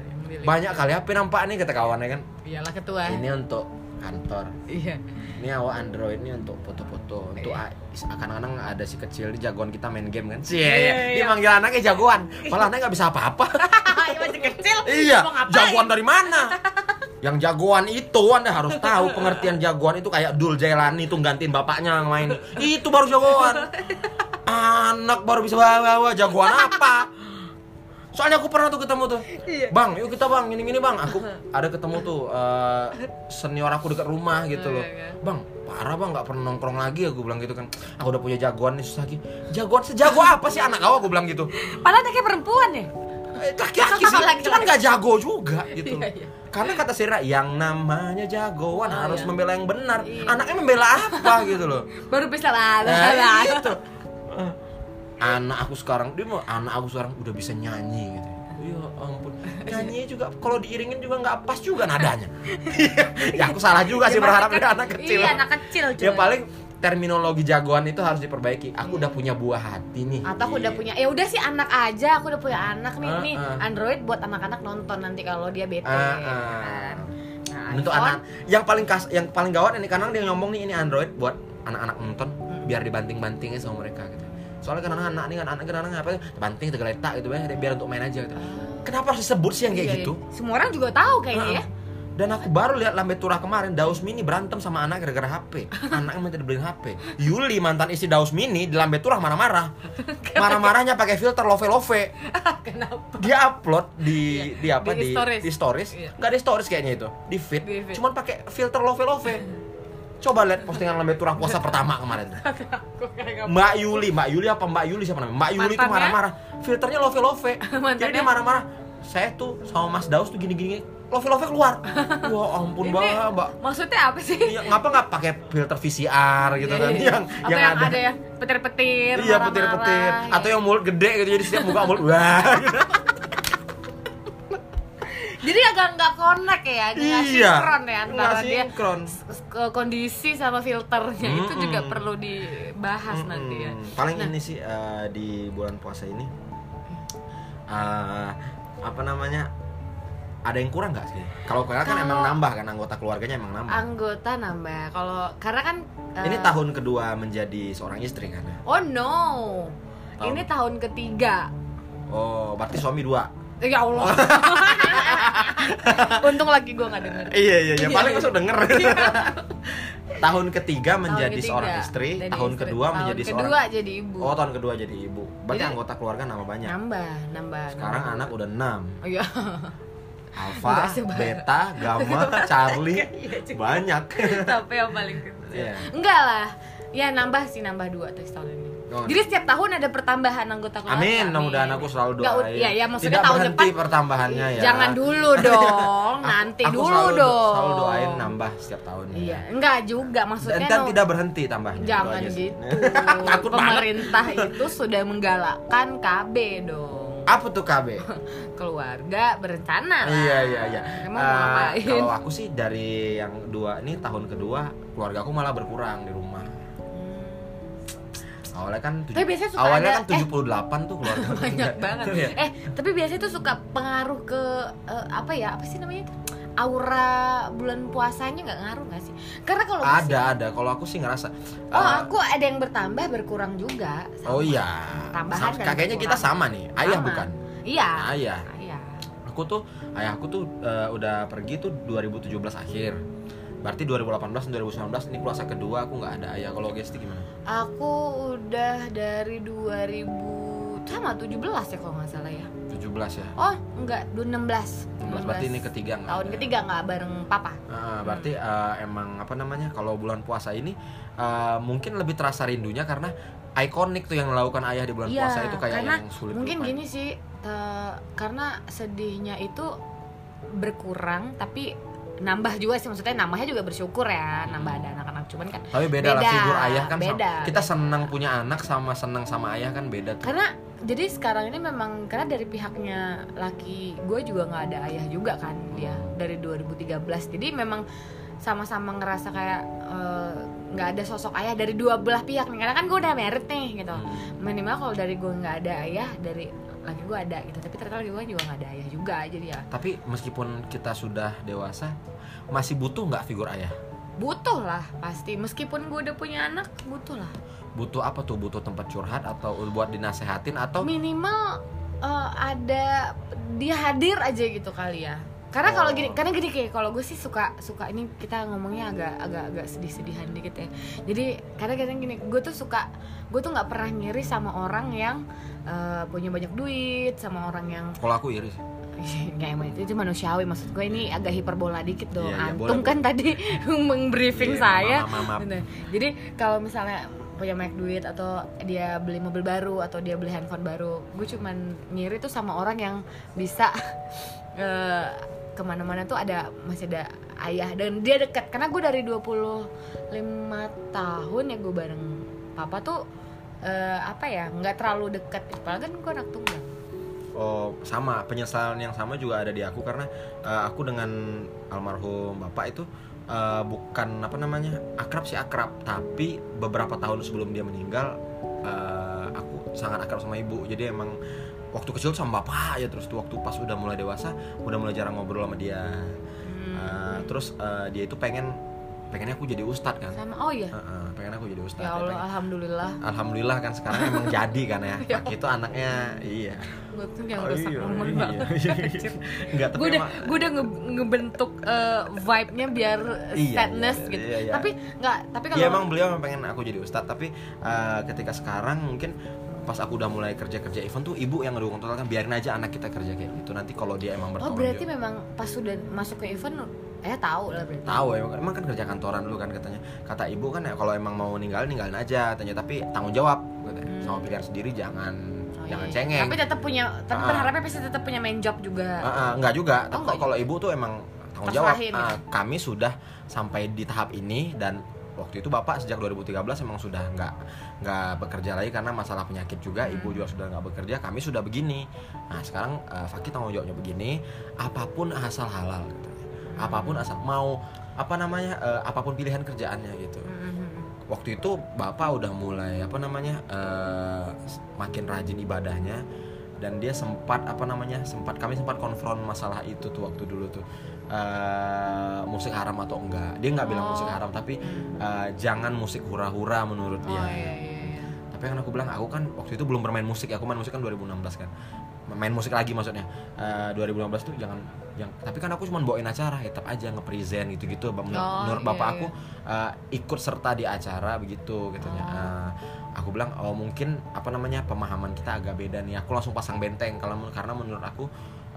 Banyak kali HP nampak nih kata kawannya kan. Iyalah ketua Ini untuk kantor. Iya Ini awak Android ini untuk foto-foto. Untuk Iya. kadang-kadang ada si kecil di jagoan kita main game kan. Sih, Iya, iya, iya. Dia manggil anaknya jagoan. Malah anaknya nggak bisa apa-apa. Ya masih kecil iya, jagoan dari mana? Yang jagoan itu Anda harus tahu pengertian jagoan itu kayak Dul Jailani itu gantiin bapaknya yang main. Itu baru jagoan. Anak baru bisa bawa-bawa jagoan apa? Soalnya aku pernah tuh ketemu tuh. Iya. Bang, yuk kita bang, gini-gini bang. Aku ada ketemu tuh eh, senior aku dekat rumah gitu loh. Iya, iya. Bang, parah bang, nggak pernah nongkrong lagi aku bilang gitu kan. Aku udah punya jagoan nih susah lagi. Jagoan sejago apa sih anak kau? Aku bilang gitu. Padahal dia kayak perempuan ya Eh, Laki-laki sih, Laki-laki. cuman nggak jago juga gitu. Iya, iya. Karena kata Sira, yang namanya jagoan Oh, harus iya. membela yang benar. Iya. Anaknya membela apa gitu loh. Baru bisa lah Nah, gitu. Anak aku sekarang dia mau anak aku sekarang udah bisa nyanyi gitu. Ya ampun, nyanyinya juga kalau diiringin juga nggak pas juga nadanya. ya aku salah juga sih berharap dari anak kecil. Iya anak kecil Ya cuy. paling terminologi jagoan itu harus diperbaiki. Aku udah punya buah hati nih. atau aku udah Iya. punya ya udah sih anak aja aku udah punya anak nih Ah, nih. Android buat anak-anak nonton nanti kalau dia bete kan. Nah, untuk anak yang paling kas yang paling gawat ini karena dia ngomong nih ini Android buat anak-anak nonton Hmm. biar dibanting-bantingin sama mereka gitu soalnya kan anak-anak nih kan anak kadang apa banting tegaletak gitu ya biar untuk main aja gitu. kenapa harus disebut sih yang kayak iya, gitu? iya. semua orang juga tahu kayaknya ya. Dan aku baru lihat lambe turah kemarin Daus Mini berantem sama anak gara-gara HP anaknya minta dibeliin HP Yuli mantan istri Daus Mini di lambe turah marah-marah. Marah-marahnya pakai filter love love kenapa? Dia upload di di apa Di di stories. di stories. Iya. di stories kayaknya itu di feed, Di feed. cuman pakai filter love love coba lihat postingan lambe turah puasa pertama kemarin. Mbak Yuli Mbak Yuli apa Mbak Yuli siapa namanya? Mbak Yuli itu marah-marah. Filternya love love jadi dia marah-marah saya tuh sama Mas Daus tuh gini-gini. Love love keluar. Ya ampun Ini mbak. maksudnya apa sih? Iya, ngapa nggak pakai filter VCR gitu Iya, kan? Iya. yang apa yang, ada. yang petir-petir iya petir-petir. ya. atau yang mulut gede gitu jadi setiap muka mulut wah. gitu. Jadi agak nggak connect ya nggak Iya, sinkron ya antara dia sinkron. ke kondisi sama filternya. Itu Mm-mm. juga perlu dibahas nanti ya. Paling Nah. ini sih eh, di bulan puasa ini eh, apa namanya ada yang kurang nggak sih? Kalau kalian kan emang nambah kan anggota keluarganya emang nambah. Anggota nambah. Kalau karena kan ini eh, tahun kedua menjadi seorang istri kan? Oh no. Tahun. ini tahun ketiga. Oh berarti suami dua? Ya Allah untung lagi gue nggak denger. Iya iya iya. Paling Iya. masuk denger tahun ketiga menjadi Tahun seorang ketiga istri jadi tahun istri. kedua tahun menjadi kedua seorang jadi ibu. Oh tahun kedua jadi ibu. Berarti Jadi- anggota keluarga nambah banyak. Nambah nambah sekarang nambah. anak udah enam. Oh, iya sebar. Beta, Gamma, Charlie, Iya banyak. tapi yang paling kecil. Iya. enggak lah. Ya nambah sih nambah dua tuh tahun ini Oh. jadi setiap tahun ada pertambahan anggota keluarga Amin, mudah-mudahan aku selalu doain. ya, ya maksudnya Tidak tahun depan pertambahannya ya. jangan dulu dong nanti aku dulu selalu, do- dong Selalu doain nambah setiap tahunnya. iya enggak juga maksudnya Dan, dan no- tidak berhenti tambahnya. jangan gitu Takut banget. pemerintah itu sudah menggalakkan KB dong Apa tuh KB? keluarga berencana lah. iya iya iya. emang mau Eh, ngapain kalau aku sih dari yang dua ini tahun kedua keluarga aku malah berkurang di rumah. Awalnya kan tujuh- Tapi biasanya suka awalnya ada- kan 78 tuh keluarga. aku. banyak banget Iya. eh tapi biasanya tuh suka pengaruh ke eh, apa ya apa sih namanya tuh aura bulan puasanya nggak ngaruh nggak sih karena kalau sih- Ada ada. Kalau aku sih ngerasa. oh eh, aku ada yang bertambah berkurang juga sama. Oh iya. Tambahan Sama- Kakeknya kita sama nih. Ayah Sama. bukan? iya Ayah. iya Aku tuh ayahku tuh eh, udah pergi tuh 2017 akhir. Berarti 2018 dan 2019 ini puasa kedua aku nggak ada ayah. Kalau Gesti gimana? aku udah dari 2000 sama 17 ya kalau nggak salah ya 17 ya. oh enggak 2016 16 berarti ini ketiga nggak tahun ada. ketiga nggak bareng papa Ah, berarti eh, emang apa namanya kalau bulan puasa ini eh, mungkin lebih terasa rindunya karena ikonik tuh yang dilakukan ayah di bulan Iya, puasa itu kayak yang sulit mungkin dilupain. gini sih te- karena sedihnya itu berkurang tapi nambah juga sih maksudnya nambahnya juga bersyukur ya nambah ada anak-anak. Cuman kan tapi beda, lah Beda, figur ayah kan sama- beda, kita beda. senang punya anak sama senang sama ayah kan beda tuh. Karena jadi sekarang ini memang karena dari pihaknya laki gue juga nggak ada ayah juga kan dia dari 2013 jadi memang sama-sama ngerasa kayak eh, nggak ada sosok ayah dari dua belah pihak nih. Karena kan gue udah married nih gitu. Hmm. minimal kalau dari gue nggak ada ayah dari laki gue ada gitu. Tapi ternyata laki gue juga nggak ada ayah juga jadi ya. Tapi meskipun kita sudah dewasa, masih butuh nggak figur ayah? butuh lah pasti. Meskipun gue udah punya anak butuh lah. Butuh apa tuh? Butuh tempat curhat atau buat dinasehatin atau minimal eh, ada dia hadir aja gitu kali ya karena kalau Oh. gini karena gini kayak kalau gue sih suka suka ini kita ngomongnya agak agak agak sedih-sedihan dikit ya. Jadi kadang-kadang gini gue tuh suka gue tuh nggak pernah ngiri sama orang yang eh, punya banyak duit sama orang yang kalau aku iri sih. Nggak emang itu, itu manusiawi. Maksud gue ini agak hiperbola dikit dong. Iya, iya, antum boleh, kan tadi mengbriefing Iya, saya. maaf, maaf, maaf. Jadi kalau misalnya punya banyak duit atau dia beli mobil baru atau dia beli handphone baru gue cuman ngiri tuh sama orang yang bisa eh, ke mana-mana tuh ada masih ada ayah dan dia dekat karena gue dari 25 tahun ya gue bareng papa tuh eh, apa ya nggak terlalu dekat padahal kan gue anak tunggal. Oh sama. Penyesalan yang sama juga ada di aku. Karena eh, aku dengan almarhum bapak itu eh, bukan apa namanya akrab sih akrab. Tapi beberapa tahun sebelum dia meninggal eh, aku sangat akrab sama ibu. Jadi emang waktu kecil sama bapak ya terus tuh waktu pas udah mulai dewasa udah mulai jarang ngobrol sama dia. Eh, terus eh, dia itu pengen pengennya aku jadi ustadz kan. Sama oh iya? Eh, eh, pengen aku jadi ustadz. Ya Allah pengen- alhamdulillah. Alhamdulillah kan sekarang emang jadi kan ya. Ya. Maki itu anaknya iya. gue tuh yang Oh, rusak iya, iya. banget tapi gue udah gue udah nge- ngebentuk eh, vibe-nya biar Iya, sadness iya, gitu. iya, iya. tapi nggak tapi kalau Iya emang beliau pengen aku jadi ustadz. Tapi eh, ketika sekarang mungkin pas aku udah mulai kerja kerja event tuh ibu yang ngedukung total kan biarin aja anak kita kerja kayak gitu nanti kalau dia emang oh bertanggung berarti jawab memang pas sudah masuk ke event eh tahu lah berarti tahu emang, emang kan kerja kantoran dulu kan katanya kata ibu kan ya kalau emang mau ninggalin ninggalin aja tanya tapi tanggung jawab katanya. Hmm. sama pilihan sendiri jangan Oh, jangan iya. cengeng tapi tetap punya tapi Ah. berharapnya pasti tetap punya main job juga Ah, ah, enggak juga. Oh, Tapi kalau ibu tuh emang tanggung jawab. Ya? kami sudah sampai di tahap ini dan waktu itu bapak sejak 2013 emang sudah nggak nggak bekerja lagi karena masalah penyakit juga. Hmm. Ibu juga sudah nggak bekerja. Kami sudah begini. Nah sekarang uh, Fakih tanggung jawabnya begini. Apa pun asal halal. Gitu. Apa pun asal mau apa namanya eh, apa pun pilihan kerjaannya gitu. Mhm. Waktu itu bapak udah mulai apa namanya eh, makin rajin ibadahnya dan dia sempat apa namanya sempat kami sempat konfront masalah itu tuh waktu dulu tuh. Eh, musik haram atau enggak. Dia nggak bilang Oh. musik haram tapi eh, jangan musik hura-hura menurut dia. Oh iya iya iya. Tapi kan aku bilang aku kan waktu itu belum bermain musik aku main musik kan 2016 kan. Main musik lagi maksudnya. Eh, 2015 tuh jangan yang tapi kan aku cuma bawain acara tetap aja nge-present gitu-gitu. Menurut, Oh, menurut iya, bapak iya. aku eh, ikut serta di acara begitu katanya. Oh. Eh, aku bilang oh mungkin apa namanya pemahaman kita agak beda nih. Aku langsung pasang benteng kalau karena menurut aku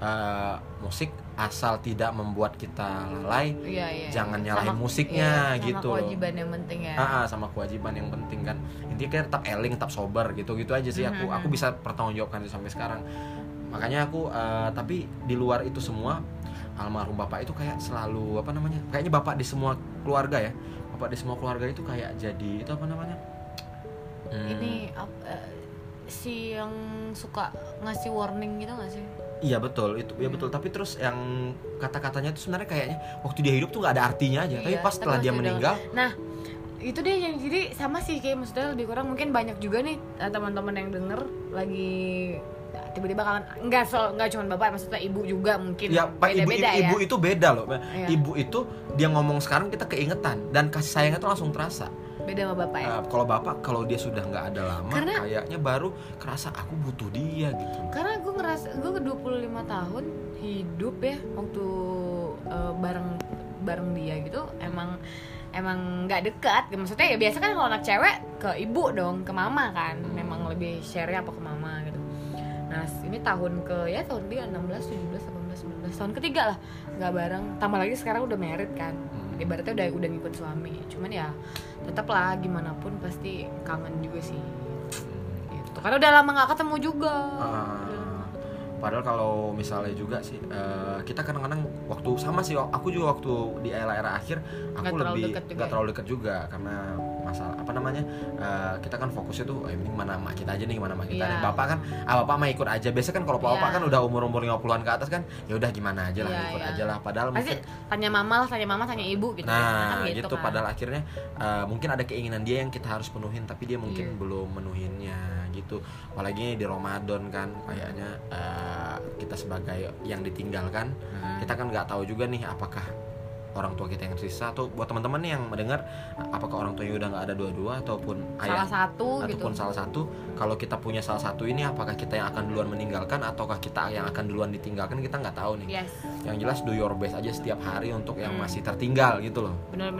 eh, musik asal tidak membuat kita lalai iya iya jangan nyalahin Sama- musiknya iya, sama gitu kewajiban yang penting ya. Ah, ah, sama kewajiban yang penting kan. Intinya kita tetap eling tetap sober gitu gitu aja sih aku Mhm. aku bisa pertanggungjawabkan itu sampai sekarang. Makanya aku eh, tapi di luar itu semua almarhum bapak itu kayak selalu apa namanya kayaknya bapak di semua keluarga ya bapak di semua keluarga itu kayak jadi itu apa namanya Hmm, ini ap- eh, si yang suka ngasih warning gitu gak sih iya betul itu ya Hmm. betul tapi terus yang kata-katanya itu sebenarnya kayaknya waktu dia hidup tuh nggak ada artinya aja tapi Iya, pas tapi setelah pas dia udah- meninggal Nah, itu deh yang jadi sama sih kayak maksudnya lebih kurang mungkin banyak juga nih eh, teman-teman yang denger lagi ya, tiba-tiba kangen enggak so enggak cuma bapak maksudnya ibu juga mungkin Ya, Pak ibu, beda-beda ya. ibu itu beda loh. Iya. Ibu itu dia ngomong sekarang kita keingetan dan kasih sayangnya tuh langsung terasa. Beda sama bapak ya. Eh, kalau bapak kalau dia sudah nggak ada lama, Karena- kayaknya baru kerasa aku butuh dia gitu. Karena gue ngerasa gue ke 25 tahun hidup ya waktu eh, bareng bareng dia gitu emang emang nggak dekat maksudnya ya biasa kan kalau anak cewek ke ibu dong ke mama kan memang lebih share apa ke mama gitu nah ini tahun ke ya tahun dia 16 17 18 19 tahun ketiga lah nggak bareng tambah lagi sekarang udah married kan Hmm. Ibaratnya udah udah ngikut suami. Cuman ya tetap lah gimana pun pasti kangen juga sih. Gitu. Karena udah lama nggak ketemu juga. Ah, padahal kalau misalnya juga sih eh, kita kadang-kadang waktu sama sih aku juga waktu di era-era akhir aku Nggak terlalu lebih deket juga nggak ya? terlalu dekat juga. Karena masalah apa namanya eh, kita kan fokusnya tuh eh, ini mana mak kita aja nih mana mak kita Iya. nih bapak kan ah bapak mah ikut aja biasa kan kalau bapak Iya. kan udah umur umur 50-an ke atas kan ya udah gimana aja lah Iya, ikut iya. aja lah padahal pasti mungkin tanya mama lah tanya mama tanya ibu gitu Nah, Kan gitu, kan. padahal akhirnya uh, mungkin ada keinginan dia yang kita harus penuhin tapi dia mungkin Iya. belum menuhinnya gitu. Apalagi di Ramadan kan kayaknya uh, kita sebagai yang ditinggalkan, Hmm. kita kan nggak tahu juga nih apakah orang tua kita yang tersisa atau buat teman-teman nih yang mendengar apakah orang tuanya udah nggak ada dua-dua ataupun salah ayah satu gitu. ataupun salah satu kalau kita punya salah satu ini apakah kita yang akan duluan meninggalkan ataukah kita yang akan duluan ditinggalkan kita nggak tahu nih. Yes. Yang jelas do your best aja setiap hari untuk yang Hmm. masih tertinggal gitu loh. Bener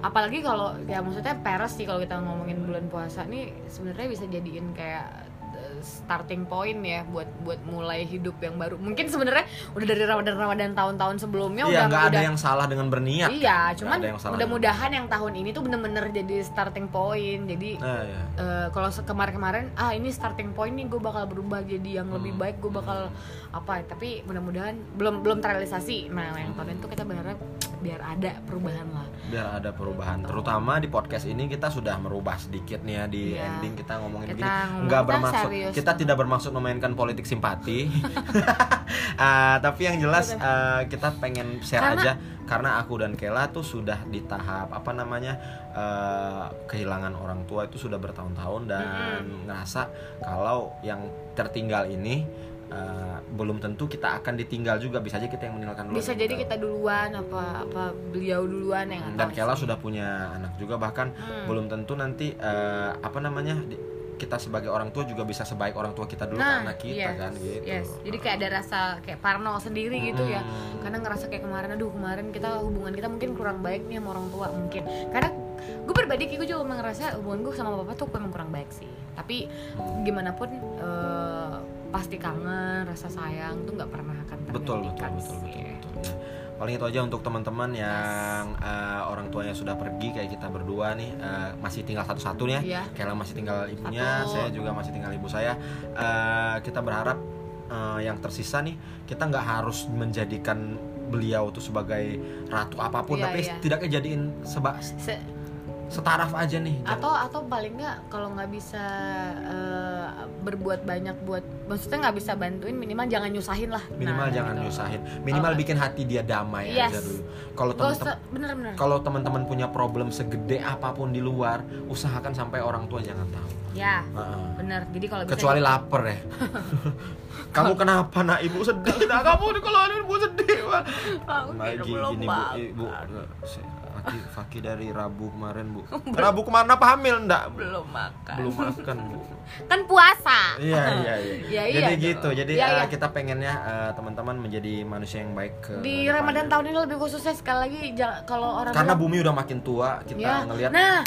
apalagi kalau ya maksudnya peres sih kalau kita ngomongin bulan puasa nih sebenarnya bisa jadiin kayak starting point ya buat buat mulai hidup yang baru. Mungkin sebenarnya udah dari ramadan ramadan tahun-tahun sebelumnya Iya, udah nggak ada udah yang salah dengan berniat. iya Nggak cuman mudah-mudahan yang tahun ini tuh bener-bener jadi starting point. Jadi Nah, ya. eh, kalau se- kemarin-kemarin ah ini starting point nih gue bakal berubah jadi yang lebih Hmm. baik gue bakal apa tapi mudah-mudahan belum belum terrealisasi. Nah yang tahun itu kita berharap biar ada perubahan lah Biar ada perubahan. Terutama di podcast ini kita sudah merubah sedikit nih ya di Iya. ending kita ngomongin Kita begini. Nggak bermaksud serius. kita tidak bermaksud memainkan politik simpati. Ah, tapi yang jelas eh, kita pengen share Karena- aja karena aku dan Kela tuh sudah di tahap apa namanya eh, kehilangan orang tua itu sudah bertahun-tahun dan ngerasa kalau yang tertinggal ini eh, belum tentu kita akan ditinggal juga. Bisa aja kita yang meninggalkan duluan bisa jadi kita duluan apa apa beliau duluan yang dan Kela sudah punya anak juga. Bahkan Hmm. belum tentu nanti eh, apa namanya di- kita sebagai orang tua juga bisa sebaik orang tua kita dulu ke nah anak kita yes, kan gitu. yes. jadi kayak ada rasa kayak parno sendiri gitu ya. Hmm. karena ngerasa kayak kemarin aduh kemarin kita hubungan kita mungkin kurang baik nih sama orang tua mungkin. Karena gue berbeda gue juga ngerasa hubungan gue sama bapak tuh emang kurang baik sih. Tapi gimana pun eh, pasti kangen rasa sayang tuh nggak pernah akan betul betul tergantikan betul betul sih. betul ya. paling itu aja untuk teman-teman yang eh, orang tuanya sudah pergi kayak kita berdua nih eh, masih tinggal satu-satu nih ya. Kela masih tinggal ibunya Satu. saya juga masih tinggal ibu saya Eh, kita berharap eh, yang tersisa nih kita nggak harus menjadikan beliau tuh sebagai ratu apa pun Iya, tapi iya. setidaknya jadiin seba Se- setaraf aja nih atau atau paling nggak kalau nggak bisa eh, berbuat banyak buat maksudnya nggak bisa bantuin minimal jangan nyusahin lah. Minimal Nah, jangan gitu. nyusahin. Minimal Kalau- bikin hati dia damai Yes. aja dulu. Kalau teman-teman kalau teman-teman punya problem segede apa pun di luar usahakan sampai orang tua jangan tahu. Ya Heeh. bener. Jadi kalau bisa kecuali lapar ya. Kamu kenapa nak? Ibu sedih nak. Kamu kalau ibu sedih. Aku lagi gini bu. makan. ibu si- Faki, Faki dari Rabu kemarin bu Rabu kemarin apa hamil enggak belum makan belum makan bu kan puasa Iya iya iya. Ya, iya jadi dong. gitu. Jadi Iya, eh, iya. kita pengennya eh, teman-teman menjadi manusia yang baik ke di. Ramadan tahun ini lebih khususnya sekali lagi kalau orang Karena bilang- bumi udah makin tua, kita ya ngelihat nah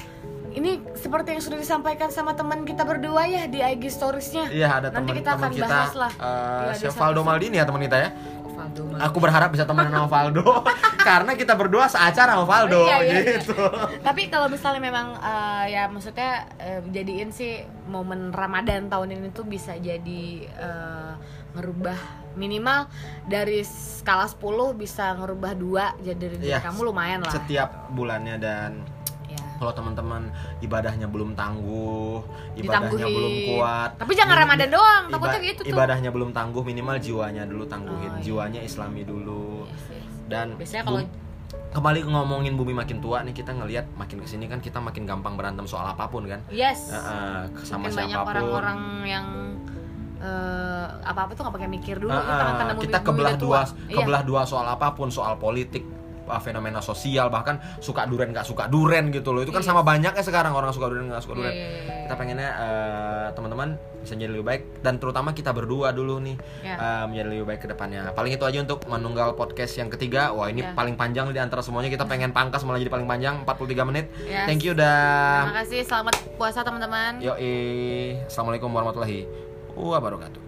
ini seperti yang sudah disampaikan sama teman kita berdua ya di IG storiesnya Iya ada Nanti teman kita akan kita, bahas lah. eh, Iya, ada Chef Valdo Maldini ya teman kita ya. Valdo. Aku berharap bisa temenan sama Valdo karena kita berdua seacara sama Valdo Iya, iya, gitu. Tapi kalau misalnya memang eh, ya maksudnya eh, jadiin sih momen Ramadan tahun ini tuh bisa jadi eh, ngerubah minimal dari skala 10 bisa ngerubah dua jadi dari Iya, kamu lumayan lah. Setiap bulannya dan Ya. kalau teman-teman ibadahnya belum tangguh, ibadahnya Ditangguhin. belum kuat. Tapi jangan Minim- Ramadan doang, iba- takutnya gitu tuh. Ibadahnya belum tangguh, minimal jiwanya dulu tangguhin. Oh, iya. Jiwanya Islami dulu. Yes. Dan Biasanya kalau kembali ke ngomongin bumi makin tua nih kita ngelihat makin ke sini kan kita makin gampang berantem soal apa pun kan. yes. Heeh, sama Mungkin banyak siapa pun. orang-orang yang eh, apa-apa tuh gak pakai mikir dulu kita karena bumi- kita bumi kebelah dua. Iya. kebelah dua soal apa pun, soal politik, uh, fenomena sosial, bahkan suka duren nggak suka duren gitu loh. Itu kan Iya. sama banyaknya sekarang orang suka duren nggak suka duren. iya, iya, iya. Kita pengennya uh, teman-teman bisa jadi lebih baik dan terutama kita berdua dulu nih Ya. uh, menjadi lebih baik ke depannya. Paling itu aja untuk menunggal podcast yang ketiga. Wah, ini Ya. paling panjang di antara semuanya. Kita pengen pangkas malah jadi paling panjang 43 menit. Yes. Thank you udah Terima kasih, selamat puasa teman-teman. Yoi. Assalamualaikum warahmatullahi wabarakatuh.